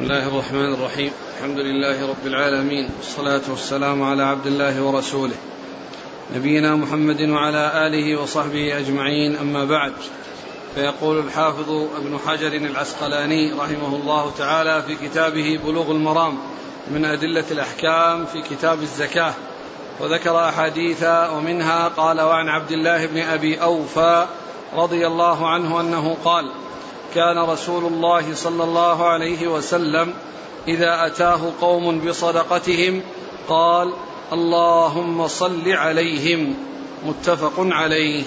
بسم الله الرحمن الرحيم. الحمد لله رب العالمين. والصلاة والسلام على عبد الله ورسوله. نبينا محمد وعلى آله وصحبه أجمعين. أما بعد فيقول الحافظ ابن حجر العسقلاني رحمه الله تعالى في كتابه بلوغ المرام من أدلة الأحكام في كتاب الزكاة. وذكر أحاديث ومنها قال وعن عبد الله بن أبي أوفى رضي الله عنه أنه قال كان رسول الله صلى الله عليه وسلم إذا أتاه قوم بصدقتهم قال اللهم صل عليهم. متفق عليه.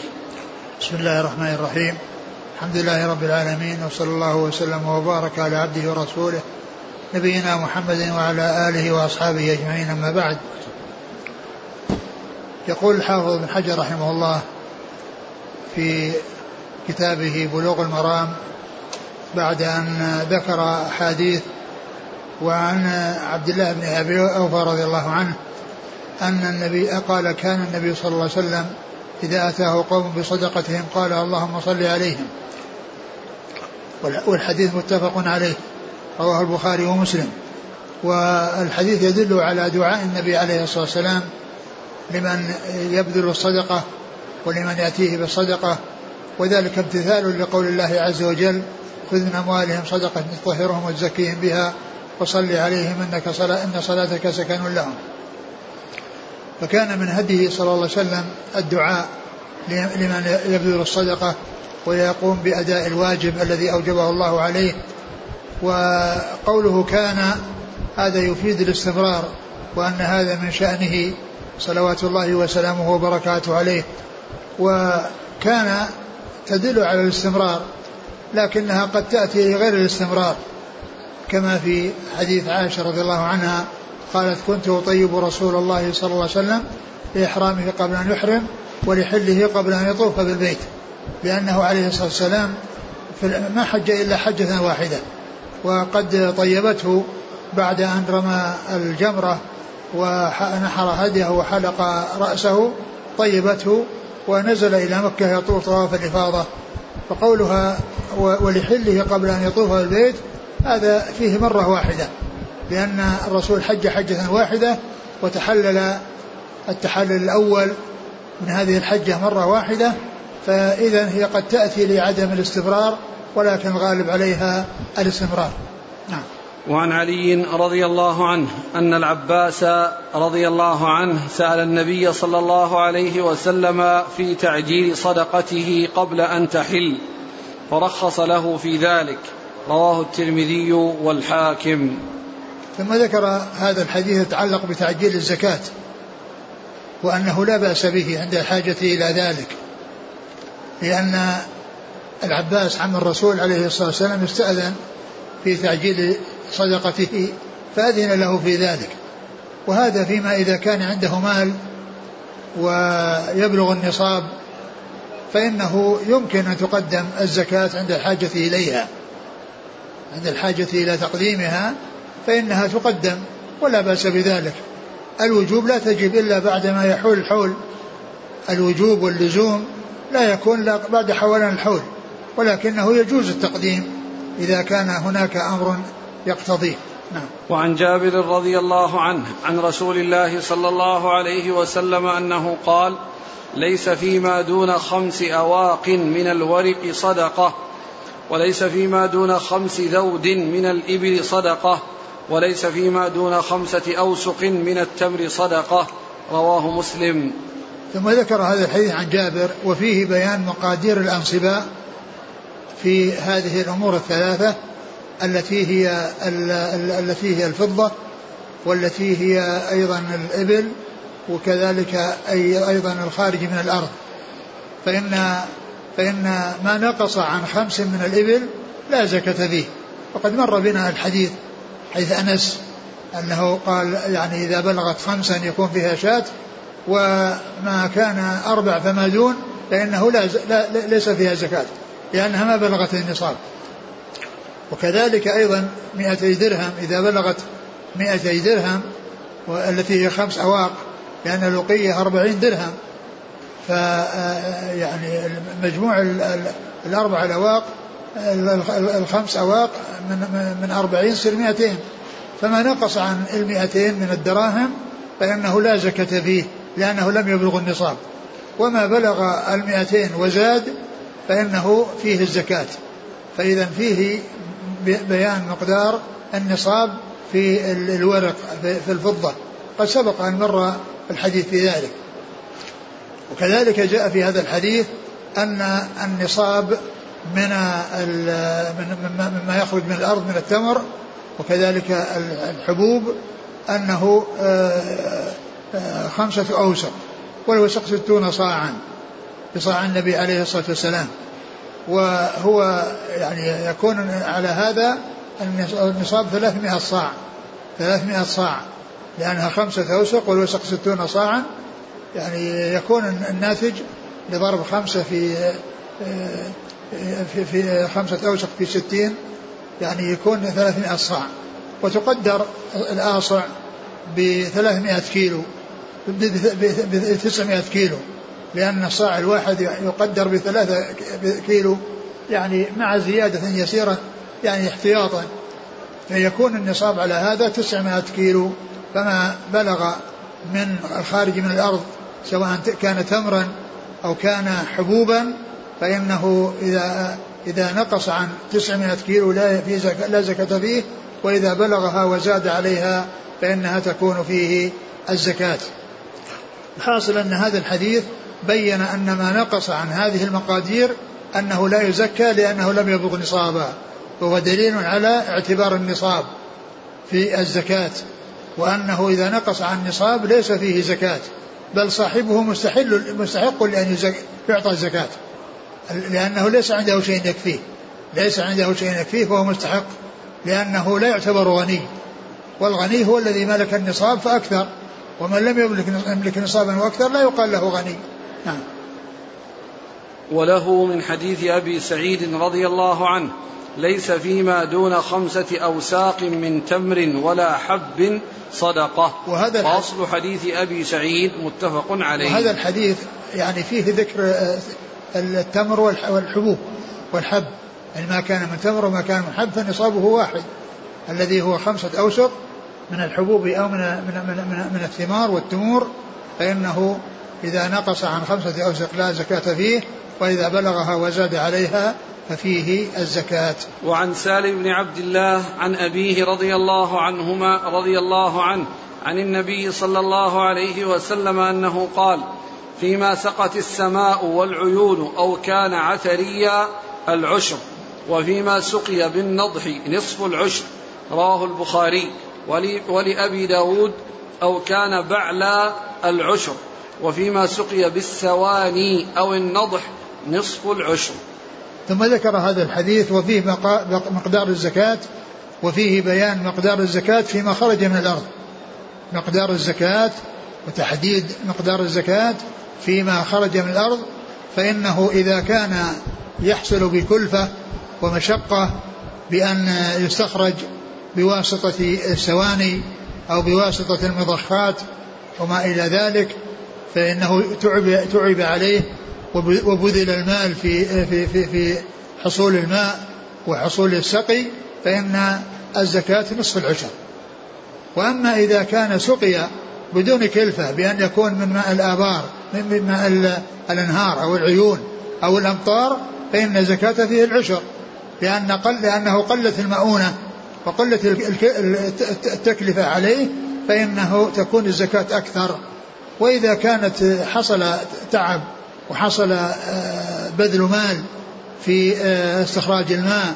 بسم الله الرحمن الرحيم. الحمد لله رب العالمين وصلى الله وسلم وبارك على عبده ورسوله نبينا محمد وعلى آله وأصحابه أجمعين أما بعد. يقول الحافظ بن حجر رحمه الله في كتابه بلوغ المرام بعد أن ذكر أحاديث وعن عبد الله بن أبي أوفى رضي الله عنه أن النبي قال كان النبي صلى الله عليه وسلم إذا أتاه قوم بصدقتهم قال اللهم صل عليهم. والحديث متفق عليه رواه البخاري ومسلم. والحديث يدل على دعاء النبي عليه الصلاة والسلام لمن يبذل الصدقة ولمن يأتيه بالصدقة وذلك امتثال لقول الله عز وجل خذ من أموالهم صدقة تطهرهم وتزكيهم بها وصل عليهم إنك صلاة إن صلاتك سكن لهم. فكان من هديه صلى الله عليه وسلم الدعاء لمن يبذل الصدقة ويقوم بأداء الواجب الذي أوجبه الله عليه. وقوله كان هذا يفيد الاستمرار وأن هذا من شأنه صلوات الله وسلامه وبركاته عليه. وكان تدل على الاستمرار لكنها قد تأتي غير الاستمرار كما في حديث عائشة رضي الله عنها قالت كنت أطيب رسول الله صلى الله عليه وسلم لإحرامه قبل أن يحرم ولحله قبل أن يطوف بالبيت لأنه عليه الصلاة والسلام ما حج إلا حجة واحدة وقد طيبته بعد أن رمى الجمرة ونحر هديه وحلق رأسه طيبته ونزل إلى مكة يطوف طواف الإفاضة. فقولها ولحله قبل أن يطوف البيت هذا فيه مرة واحدة لأن الرسول حج حجة واحدة وتحلل التحلل الأول من هذه الحجة مرة واحدة فإذا هي قد تأتي لعدم الاستمرار ولكن الغالب عليها الاستمرار. نعم. وعن علي رضي الله عنه أن العباس رضي الله عنه سأل النبي صلى الله عليه وسلم في تعجيل صدقته قبل أن تحل. فرخص له في ذلك. رواه الترمذي والحاكم. ثم ذكر هذا الحديث يتعلق بتعجيل الزكاة وأنه لا بأس به عند الحاجة إلى ذلك لأن العباس عم الرسول عليه الصلاة والسلام استأذن في تعجيل صدقته فأذن له في ذلك. وهذا فيما إذا كان عنده مال ويبلغ النصاب فإنه يمكن أن تقدم الزكاة عند الحاجة إليها. عند الحاجة إلى تقديمها فإنها تقدم ولا بأس بذلك. الوجوب لا تجب إلا بعد ما يحول الحول. الوجوب واللزوم لا يكون بعد حولان الحول ولكنه يجوز التقديم إذا كان هناك أمر يقتضيه. نعم. وعن جابر رضي الله عنه عن رسول الله صلى الله عليه وسلم أنه قال ليس فيما دون خمس أواق من الورق صدقة وليس فيما دون خمس ذود من الإبل صدقة وليس فيما دون خمسة أوسق من التمر صدقة. رواه مسلم. ثم ذكر هذا الحديث عن جابر وفيه بيان مقادير الأنصباء في هذه الأمور الثلاثة التي هي التي هي الفضة والتي هي أيضا الإبل وكذلك أي أيضا الخارج من الأرض. فإن فإن ما نقص عن خمس من الإبل لا زكاة فيه. وقد مر بنا الحديث حيث أنس أنه قال يعني إذا بلغت خمسا يكون فيها شاة وما كان أربع فما دون فإنه لا, لا ليس فيها زكاة لأنها ما بلغت النصاب. وكذلك أيضا مئتي درهم إذا بلغت مئتي درهم والتي هي خمس أواق لأن الوقية أربعين درهم. ف يعني مجموع الأربع الأواق الخمس أواق من, من أربعين يصير مئتين. فما نقص عن المئتين من الدراهم فإنه لا زكاة فيه لأنه لم يبلغ النصاب. وما بلغ المئتين وزاد فإنه فيه الزكاة. فإذا فيه بيان مقدار النصاب في الورق في الفضة. قد سبق أن مر الحديث في ذلك. وكذلك جاء في هذا الحديث أن النصاب من مما يخرج من الأرض من التمر وكذلك الحبوب أنه آه، آه، خمسة أوسق والوسق ستون صاعا بصاع النبي عليه الصلاة والسلام. وهو يعني يكون على هذا النصاب ثلاثمائة صاع ثلاثمائة صاع. لأنها خمسة أوسق والوسق ستون صاعا. يعني يكون الناتج لضرب خمسة في آه، في, في خمسة أوسق في ستين يعني يكون ثلاثمائة صاع. وتقدر الآصع بثلاثمائة كيلو بتسعمائة كيلو لأن الصاع الواحد يقدر بثلاثة كيلو يعني مع زيادة يسيرة يعني احتياطا. فيكون النصاب على هذا تسعمائة كيلو. فما بلغ من الخارج من الأرض سواء كان تمرا أو كان حبوبا فإنه إذا إذا نقص عن 900 كيلو لا في زكاة لا زكاة فيه وإذا بلغها وزاد عليها فإنها تكون فيه الزكاة. الحاصل أن هذا الحديث بين أن ما نقص عن هذه المقادير أنه لا يزكى لأنه لم يبلغ نصابا وهو دليل على اعتبار النصاب في الزكاة وأنه إذا نقص عن النصاب ليس فيه زكاة بل صاحبه مستحل مستحق لأن يعطى الزكاة. لأنه ليس عنده شيء يكفيه. ليس عنده شيء يكفيه فهو مستحق لأنه لا يعتبر غني. والغني هو الذي ملك النصاب فأكثر. ومن لم يملك يملك نصابا وأكثر لا يقال له غني. نعم. وله من حديث أبي سعيد رضي الله عنه ليس فيما دون خمسة أوساق من تمر ولا حب صدقة. وهذا وأصل حديث أبي سعيد متفق عليه. وهذا الحديث يعني فيه ذكر آه، التمر والحبوب والحب. يعني ما كان من تمر وما كان من حب فنصابه واحد. الذي هو خمسة أوسق من الحبوب أو من من من, من, من الثمار والتمور فإنه إذا نقص عن خمسة أوسق لا زكاة فيه وإذا بلغها وزاد عليها ففيه الزكاة. وعن سالم بن عبد الله عن أبيه رضي الله عنهما رضي الله عنه عن النبي صلى الله عليه وسلم أنه قال فيما سقت السماء والعيون أو كان عثريا العشر وفيما سقي بالنضح نصف العشر رواه البخاري ولأبي داود أو كان بعلى العشر وفيما سقي بالسواني أو النضح نصف العشر. ثم ذكر هذا الحديث وفيه مقدار الزكاة وفيه بيان مقدار الزكاة فيما خرج من الأرض. مقدار الزكاة وتحديد مقدار الزكاة فيما خرج من الأرض فإنه إذا كان يحصل بكلفة ومشقة بأن يستخرج بواسطة السواني أو بواسطة المضخات وما إلى ذلك فإنه تعب, تعب عليه وبذل المال في, في, في, في حصول الماء وحصول السقي فإن الزكاة نصف العشر. وأما إذا كان سقي بدون كلفة بأن يكون من ماء الآبار من ماء الأنهار أو العيون أو الأمطار فإن الزكاة فيه العشر. لأن قل لأنه قلت المؤونة وقلت التكلفة عليه فإنه تكون الزكاة أكثر. وإذا كانت حصل تعب وحصل آه، بذل مال في آه، استخراج الماء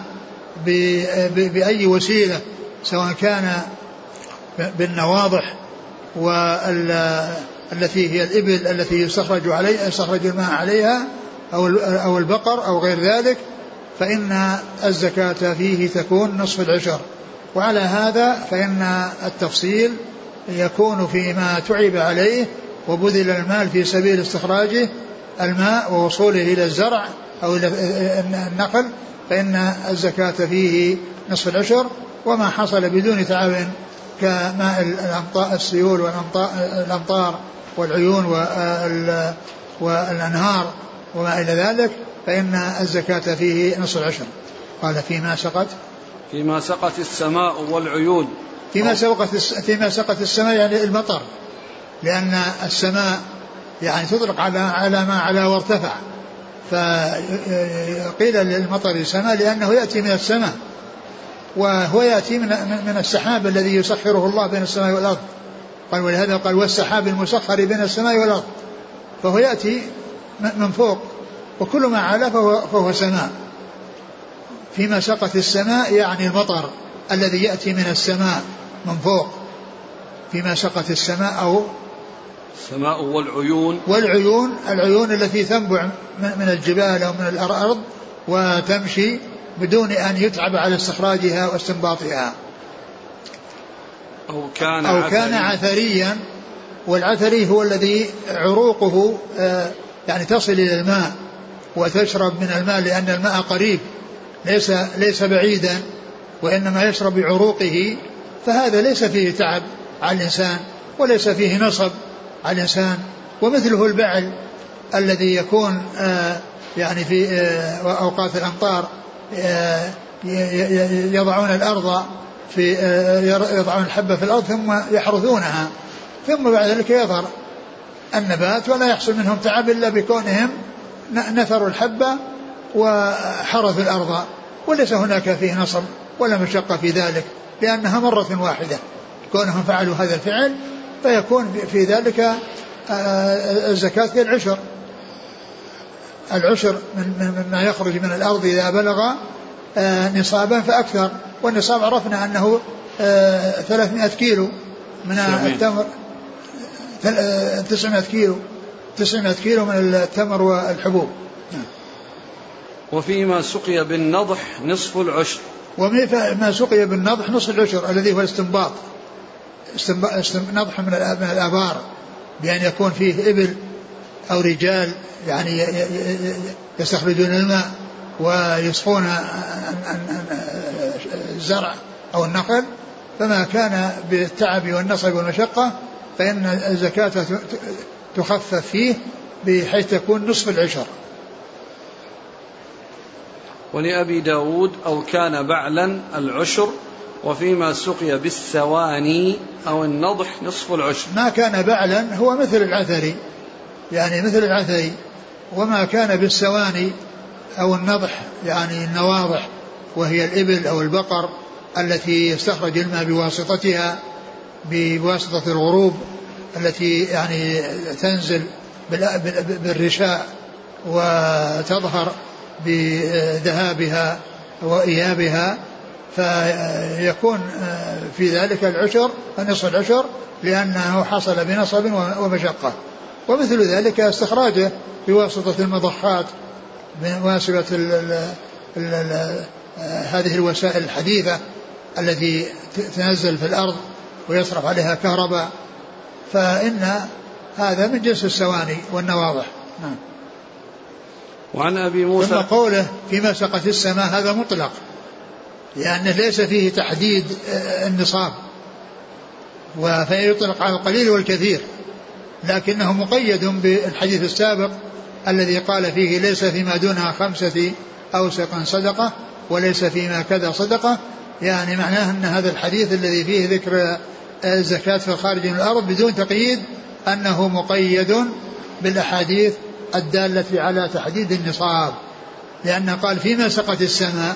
بأي وسيلة سواء كان بالنواضح والتي هي الإبل التي يستخرج عليها يستخرج الماء عليها أو أو البقر أو غير ذلك فإن الزكاة فيه تكون نصف العشر. وعلى هذا فإن التفصيل يكون فيما تعب عليه وبذل المال في سبيل استخراجه الماء ووصوله إلى الزرع أو إلى النقل فإن الزكاة فيه نصف العشر وما حصل بدون تعب كماء الأمطار السيول والأمطار والعيون والأنهار وما إلى ذلك فإن الزكاة فيه نصف العشر. قال فيما سقت فيما سقت السماء والعيون. فيما سقت فيما سقت السماء يعني المطر لأن السماء يعني تطلق على على ما على وارتفع. فقيل للمطر السماء لأنه يأتي من السماء وهو يأتي من, من السحاب الذي يسخره الله بين السماء والأرض. قال ولهذا قال والسحاب المسخر بين السماء والأرض. فهو يأتي من فوق وكل ما علا فهو, فهو سماء. فيما سقت السماء يعني المطر الذي يأتي من السماء من فوق. فيما سقت السماء أو السماء والعيون. والعيون العيون التي تنبع من الجبال أو من الأرض وتمشي بدون أن يتعب على استخراجها واستنباطها. أو كان أو كان عثريا. والعثري هو الذي عروقه آه، يعني تصل إلى الماء وتشرب من الماء لأن الماء قريب ليس ليس بعيدا وإنما يشرب بعروقه. فهذا ليس فيه تعب على الإنسان وليس فيه نصب. الإنسان ومثله البعل الذي يكون آه، يعني في آه، أوقات الأمطار آه، يضعون الأرض في يضعون الحبة في الأرض ثم يحرثونها. ثم بعد ذلك يظهر النبات ولا يحصل منهم تعب إلا بكونهم نثروا الحبة وحرثوا الأرض. وليس هناك فيه نصب ولا مشقة في ذلك لأنها مرة واحدة. كونهم فعلوا هذا الفعل فيكون في ذلك آه، آه، الزكاة كالعشر العشر. من مما يخرج من الأرض إذا بلغ آه، نصابا فأكثر. والنصاب عرفنا أنه 300 كيلو من التمر 900 كيلو 900 كيلو من التمر والحبوب. وفيما سقي بالنضح نصف العشر. وما سقي بالنضح نصف العشر الذي هو الاستنباط. نضح من الآبار بأن يكون فيه إبل أو رجال يعني يستخرجون الماء ويصفون الزرع أو النخل فما كان بالتعب والنصب والمشقة فإن الزكاة تخفف فيه بحيث تكون نصف العشر. ولأبي داود أو كان بعلا العشر وفيما سقي بالثواني أو النضح نصف العشر ما كان بعلا هو مثل العثري يعني مثل العثري وما كان بالثواني أو النضح يعني النواضح وهي الإبل أو البقر التي يستخرج الماء بواسطتها بواسطة الغروب التي يعني تنزل بالرشاء وتظهر بذهابها وإيابها. فيكون في ذلك العشر نصف العشر لأنه حصل بنصب ومشقة. ومثل ذلك استخراجه بواسطة المضخات بواسطة هذه الوسائل الحديثة التي تنزل في الأرض ويصرف عليها كهرباء. فإن هذا من جنس السواني والنواضح. نعم. وعن أبي موسى ثم قوله فيما سقت السماء هذا مطلق. لأنه ليس فيه تحديد آه، النصاب. فيطلق على القليل والكثير. لكنه مقيد بالحديث السابق الذي قال فيه ليس فيما دونها خمسة أوسق صدقة وليس فيما كذا صدقة. يعني معناه أن هذا الحديث الذي فيه ذكر الزكاة في الخارج من الأرض بدون تقييد أنه مقيد بالأحاديث الدالة على تحديد النصاب. لأنه قال فيما سقت السماء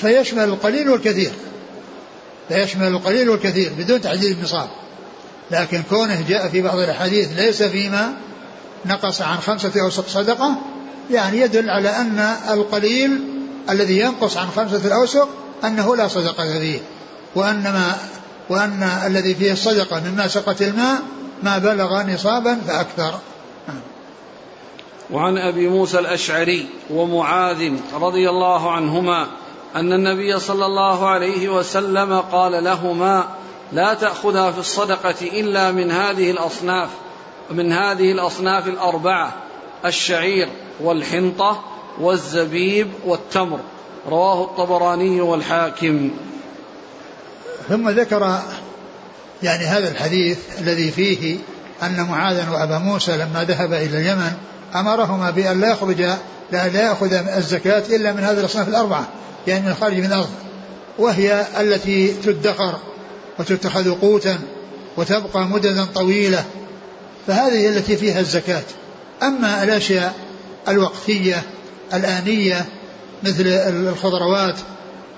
فيشمل القليل والكثير. فيشمل القليل والكثير بدون تحديد النصاب. لكن كونه جاء في بعض الأحاديث ليس فيما نقص عن خمسة أوسق صدقة يعني يدل على أن القليل الذي ينقص عن خمسة الأوسق أنه لا صدقة فيه وأنما وأن الذي فيه الصدقة مما سقت الماء ما بلغ نصابا فأكثر. وعن أبي موسى الأشعري ومعاذ رضي الله عنهما أن النبي صلى الله عليه وسلم قال لهما لا تأخذها في الصدقة إلا من هذه الأصناف من هذه الأصناف الأربعة الشعير والحنطة والزبيب والتمر. رواه الطبراني والحاكم. ثم ذكر يعني هذا الحديث الذي فيه أن معاذا وأبا موسى لما ذهب إلى اليمن أمرهما بأن لا يخرج لا, لا يأخذ الزكاة إلا من هذه الأصناف الأربعة. يعني من الخارج من الأرض وهي التي تدخر وتتخذ قوتا وتبقى مددا طويلة فهذه التي فيها الزكاة. أما الأشياء الوقتية الآنية مثل الخضروات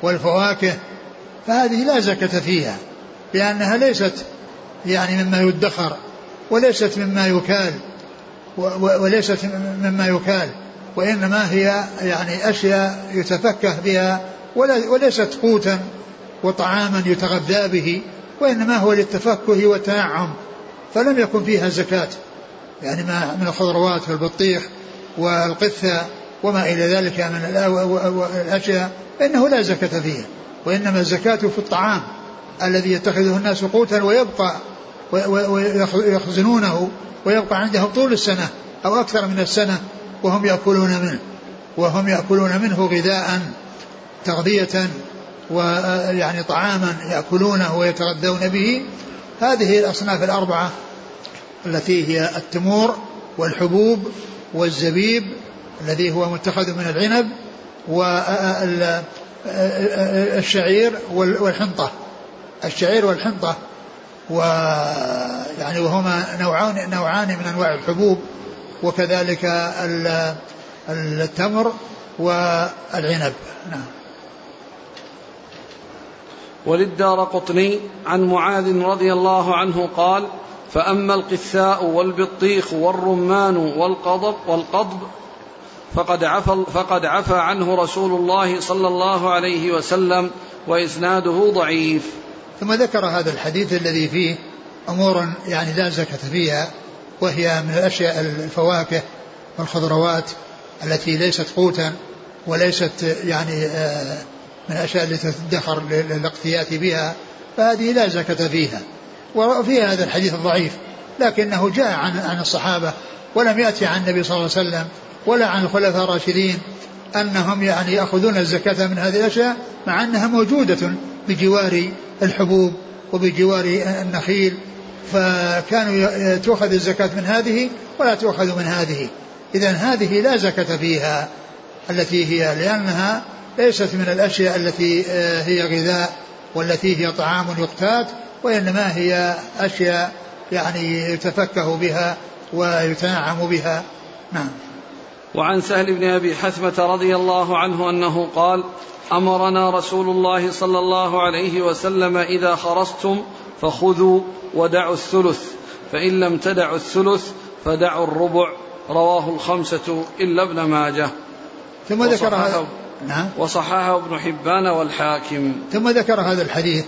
والفواكه فهذه لا زكاة فيها لأنها ليست يعني مما يدخر وليست مما يكال وليست مما يكال. وإنما هي يعني أشياء يتفكه بها وليست قوتا وطعاما يتغذى به وإنما هو للتفكه والتنعم فلم يكن فيها زكاة. يعني ما من الخضروات والبطيخ والقثة وما إلى ذلك من الأشياء فإنه لا زكاة فيها وإنما الزكاة في الطعام الذي يتخذه الناس قوتا ويبقى ويخزنونه ويبقى عندهم طول السنة أو أكثر من السنة. وهم يأكلون منه وهم يأكلون منه غذاء تغذية ويعني طعاما يأكلونه ويتغذون به. هذه الأصناف الأربعة التي هي التمور والحبوب والزبيب الذي هو متخذ من العنب والشعير والحنطة. الشعير والحنطة ويعني وهما نوعان نوعان من أنواع الحبوب. وكذلك التمر والعنب. نعم. وللدار قطني عن معاذ رضي الله عنه قال فأما القثاء والبطيخ والرمان والقضب والقضب فقد عفى فقد عفى عنه رسول الله صلى الله عليه وسلم وإسناده ضعيف. ثم ذكر هذا الحديث الذي فيه أمور يعني لا زكاة فيها وهي من الأشياء الفواكه والخضروات التي ليست قوتا وليست يعني آه، من الأشياء التي تدخر للاقتيات بها فهذه لا زكاة فيها. وفي هذا الحديث الضعيف لكنه جاء عن عن الصحابة ولم يأتي عن النبي صلى الله عليه وسلم ولا عن الخلفاء الراشدين أنهم يعني يأخذون الزكاة من هذه الأشياء مع أنها موجودة بجوار الحبوب وبجوار النخيل فكانوا تؤخذ الزكاة من هذه ولا تؤخذ من هذه. إذا هذه لا زكاة فيها التي هي لأنها ليست من الأشياء التي آه، هي غذاء والتي هي طعام يقتات وإنما هي أشياء يعني يتفكه بها ويتنعم بها. نعم. وعن سهل بن أبي حثمة رضي الله عنه أنه قال أمرنا رسول الله صلى الله عليه وسلم إذا خرستم فخذوا ودعوا الثلث فإن لم تدعوا الثلث فدعوا الربع. رواه الخمسة إلا ابن ماجه. ثم ذكر هذا نعم. وصححه ابن حبان والحاكم. ثم ذكر هذا الحديث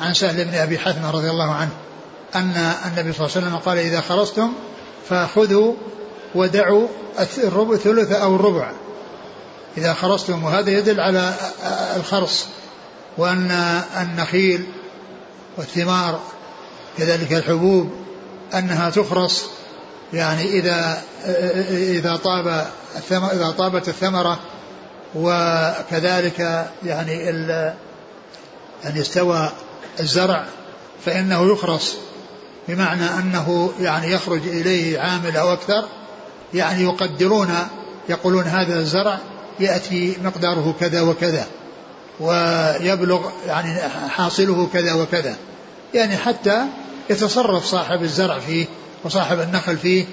عن سهل بن أبي حثمه رضي الله عنه أن النبي صلى الله عليه وسلم قال إذا خرستم فخذوا ودعوا الربع ثلث أو الربع. إذا خرصتم وهذا يدل على الخرص وأن النخيل والثمار كذلك الحبوب أنها تخرص. يعني إذا إذا طاب إذا طابت الثمرة وكذلك يعني ال يعني استوى الزرع فإنه يخرص. بمعنى أنه يعني يخرج إليه عامل أو أكثر. يعني يقدرون يقولون هذا الزرع يأتي مقداره كذا وكذا. ويبلغ يعني حاصله كذا وكذا. يعني حتى يتصرف صاحب الزرع فيه وصاحب النخل فيه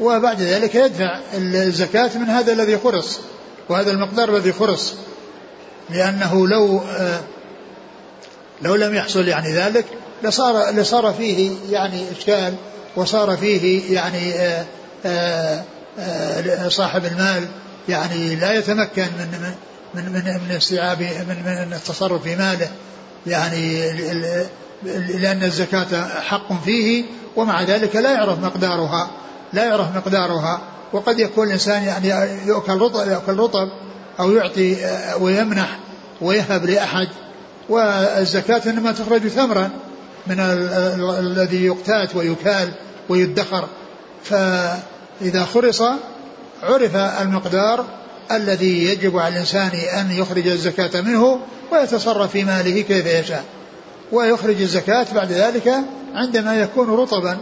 وبعد ذلك يدفع الزكاة من هذا الذي خرص وهذا المقدار الذي خرص. لأنه لو لو لم يحصل يعني ذلك لصار لصار فيه يعني إشكال وصار فيه يعني صاحب المال يعني لا يتمكن من من من من استيعاب من من التصرف في ماله يعني لأن الزكاة حق فيه ومع ذلك لا يعرف مقدارها لا يعرف مقدارها. وقد يكون الإنسان يعني يؤكل رطب يأكل رطب أو يعطي ويمنح ويهب لأحد. والزكاة إنما تخرج ثمرا من الذي يقتات ويكال ويدخر. فإذا خرص عرف المقدار الذي يجب على الإنسان أن يخرج الزكاة منه ويتصرف في ماله كيف يشاء. ويخرج الزكاة بعد ذلك عندما يكون رطبا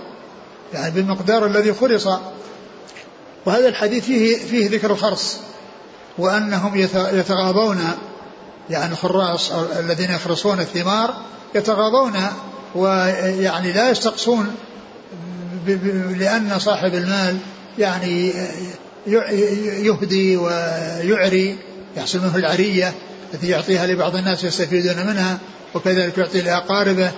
يعني بالمقدار الذي خرص وهذا الحديث فيه فيه ذكر الخرص وأنهم يتغاضون يعني الخراص الذين يخرصون الثمار يتغاضون ويعني لا يستقصون لأن صاحب المال يعني يهدي ويعري يحصل منه العرية التي يعطيها لبعض الناس يستفيدون منها وكذلك يعطي لأقاربه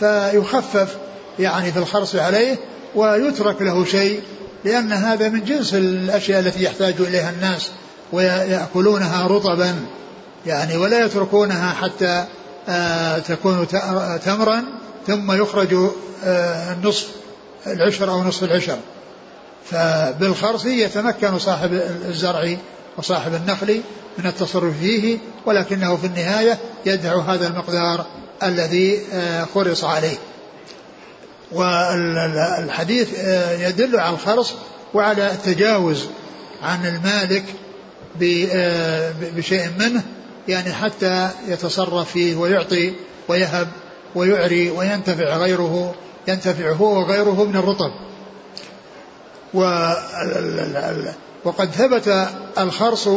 فيخفف يعني في الخرص عليه ويترك له شيء لأن هذا من جنس الأشياء التي يحتاج إليها الناس ويأكلونها رطبا يعني ولا يتركونها حتى آه تكون تمرا ثم يخرج آه النصف العشر أو نصف العشر. فبالخرص يتمكن صاحب الزرع وصاحب النخل من التصرف فيه ولكنه في النهاية يدفع هذا المقدار الذي آه، خرص عليه. والحديث آه، يدل على الخرص وعلى التجاوز عن المالك آه، بشيء منه يعني حتى يتصرف فيه ويعطي ويهب ويعري وينتفع غيره ينتفع هو وغيره من الرطب. وقد ثبت الخرص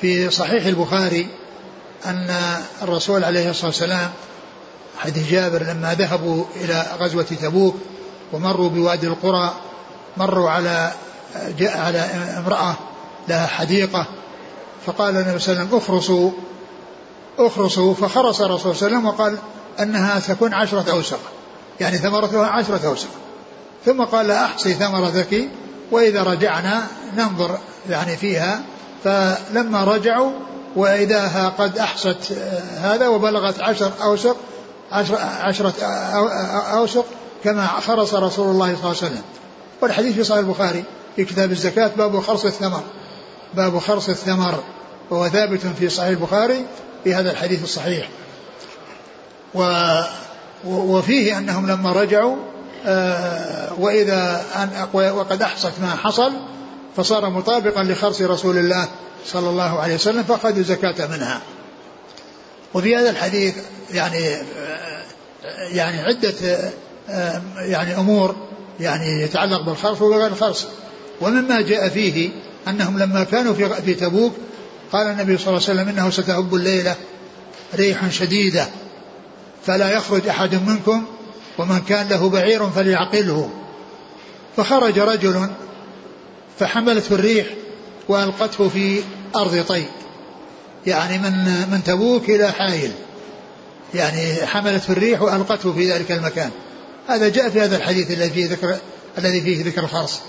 في صحيح البخاري أن الرسول عليه الصلاة والسلام حديث جابر لما ذهبوا إلى غزوة تبوك ومروا بوادي القرى مروا على جاء على امرأة لها حديقة فقال النبي صلى الله عليه وسلم اخرصوا اخرصوا فخرص الرسول صلى الله عليه وسلم وقال أنها تكون عشرة أوسق يعني ثمرتها عشرة أوسق. ثم قال أحصي ثمرتك وإذا رجعنا ننظر يعني فيها. فلما رجعوا وإذاها قد أحصت هذا وبلغت عشر أوسق عشرة أوسق كما خرص رسول الله صلى الله عليه وسلم. والحديث في صحيح البخاري في كتاب الزكاة باب خرص الثمر. باب خرص الثمر وهو ثابت في صحيح البخاري في هذا الحديث الصحيح. و وفيه أنهم لما رجعوا آه، وإذا أن وقد أحصت ما حصل فصار مطابقا لخرص رسول الله صلى الله عليه وسلم فأخذوا زكاة منها. وفي هذا الحديث يعني يعني عدة يعني أمور يعني يتعلق بالخرص وغير الخرص. ومما جاء فيه أنهم لما كانوا في في تبوك قال النبي صلى الله عليه وسلم إنه ستهب الليلة ريح شديدة فلا يخرج أحد منكم ومن كان له بعير فليعقله. فخرج رجل فحملته الريح وألقته في أرض طي يعني من من تبوك إلى حائل. يعني حملته الريح وألقته في ذلك المكان. هذا جاء في هذا الحديث الذي فيه ذكر الذي فيه ذكر الخرص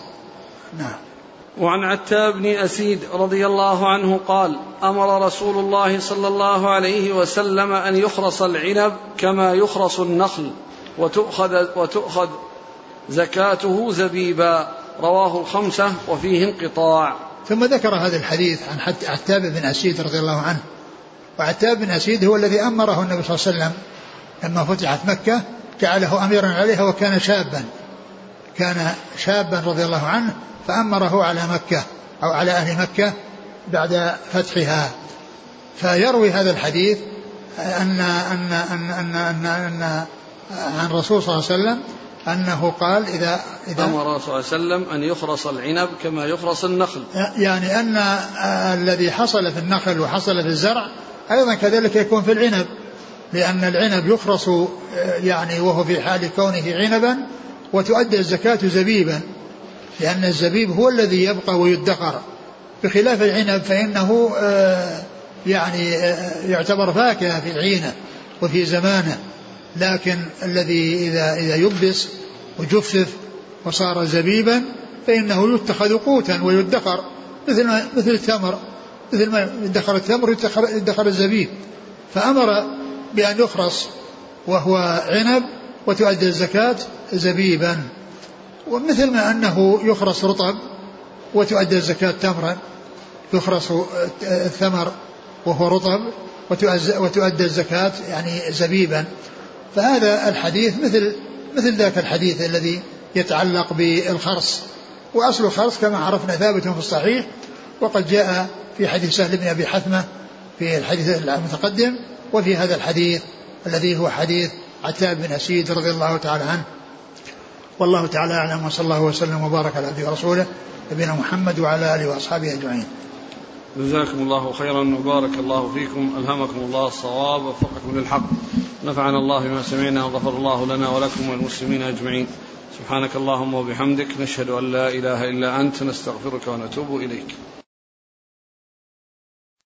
نعم. وعن عتاب بن أسيد رضي الله عنه قال أمر رسول الله صلى الله عليه وسلم أن يخرص العنب كما يخرص النخل. وتؤخذ, وتؤخذ زكاته زبيبا. رواه الخمسة وفيه انقطاع. ثم ذكر هذا الحديث عن عتاب بن أسيد رضي الله عنه. وعتاب بن أسيد هو الذي أمره النبي صلى الله عليه وسلم لما فتحت مكة جعله أميرا عليها وكان شابا. كان شابا رضي الله عنه فأمره على مكة أو على أهل مكة بعد فتحها. فيروي هذا الحديث أن أن أن أن أن, أن عن الرسول صلى الله عليه وسلم أنه قال إذا إذا أمر صلى الله عليه وسلم أن يخرص العنب كما يخرص النخل. يعني أن الذي حصل في النخل وحصل في الزرع أيضا كذلك يكون في العنب لأن العنب يخرص يعني وهو في حال كونه عنبا وتؤدى الزكاة زبيبا لأن الزبيب هو الذي يبقى ويدخر. بخلاف العنب فإنه آه، يعني آه، يعتبر فاكهة في العينة وفي زمانه. لكن الذي إذا إذا يبس وجفف وصار زبيبا فإنه يتخذ قوتا ويدخر مثل ما مثل التمر مثل ما يدخر التمر يدخر الزبيب. فأمر بأن يخرص وهو عنب وتؤدى الزكاة زبيبا. ومثل ما أنه يخرص رطب وتؤدى الزكاة تمرا يخرص الثمر وهو رطب وتؤدى الزكاة يعني زبيبا. فهذا الحديث مثل مثل ذاك الحديث الذي يتعلق بالخرص. وأصل الخرص كما عرفنا ثابت في الصحيح وقد جاء في حديث سهل بن أبي حثمة في الحديث المتقدم وفي هذا الحديث الذي هو حديث عتاب بن أسيد رضي الله تعالى عنه. والله تعالى أعلم وصلى الله وسلم وبارك على عبده ورسوله نبينا محمد وعلى آله وأصحابه أجمعين. جزاكم الله خيرا وبارك الله فيكم. ألهمكم الله الصواب ووفقكم للحق. نفعنا الله بما سمعنا وغفر الله لنا ولكم والمسلمين أجمعين. سبحانك اللهم وبحمدك نشهد أن لا إله إلا أنت نستغفرك ونتوب إليك.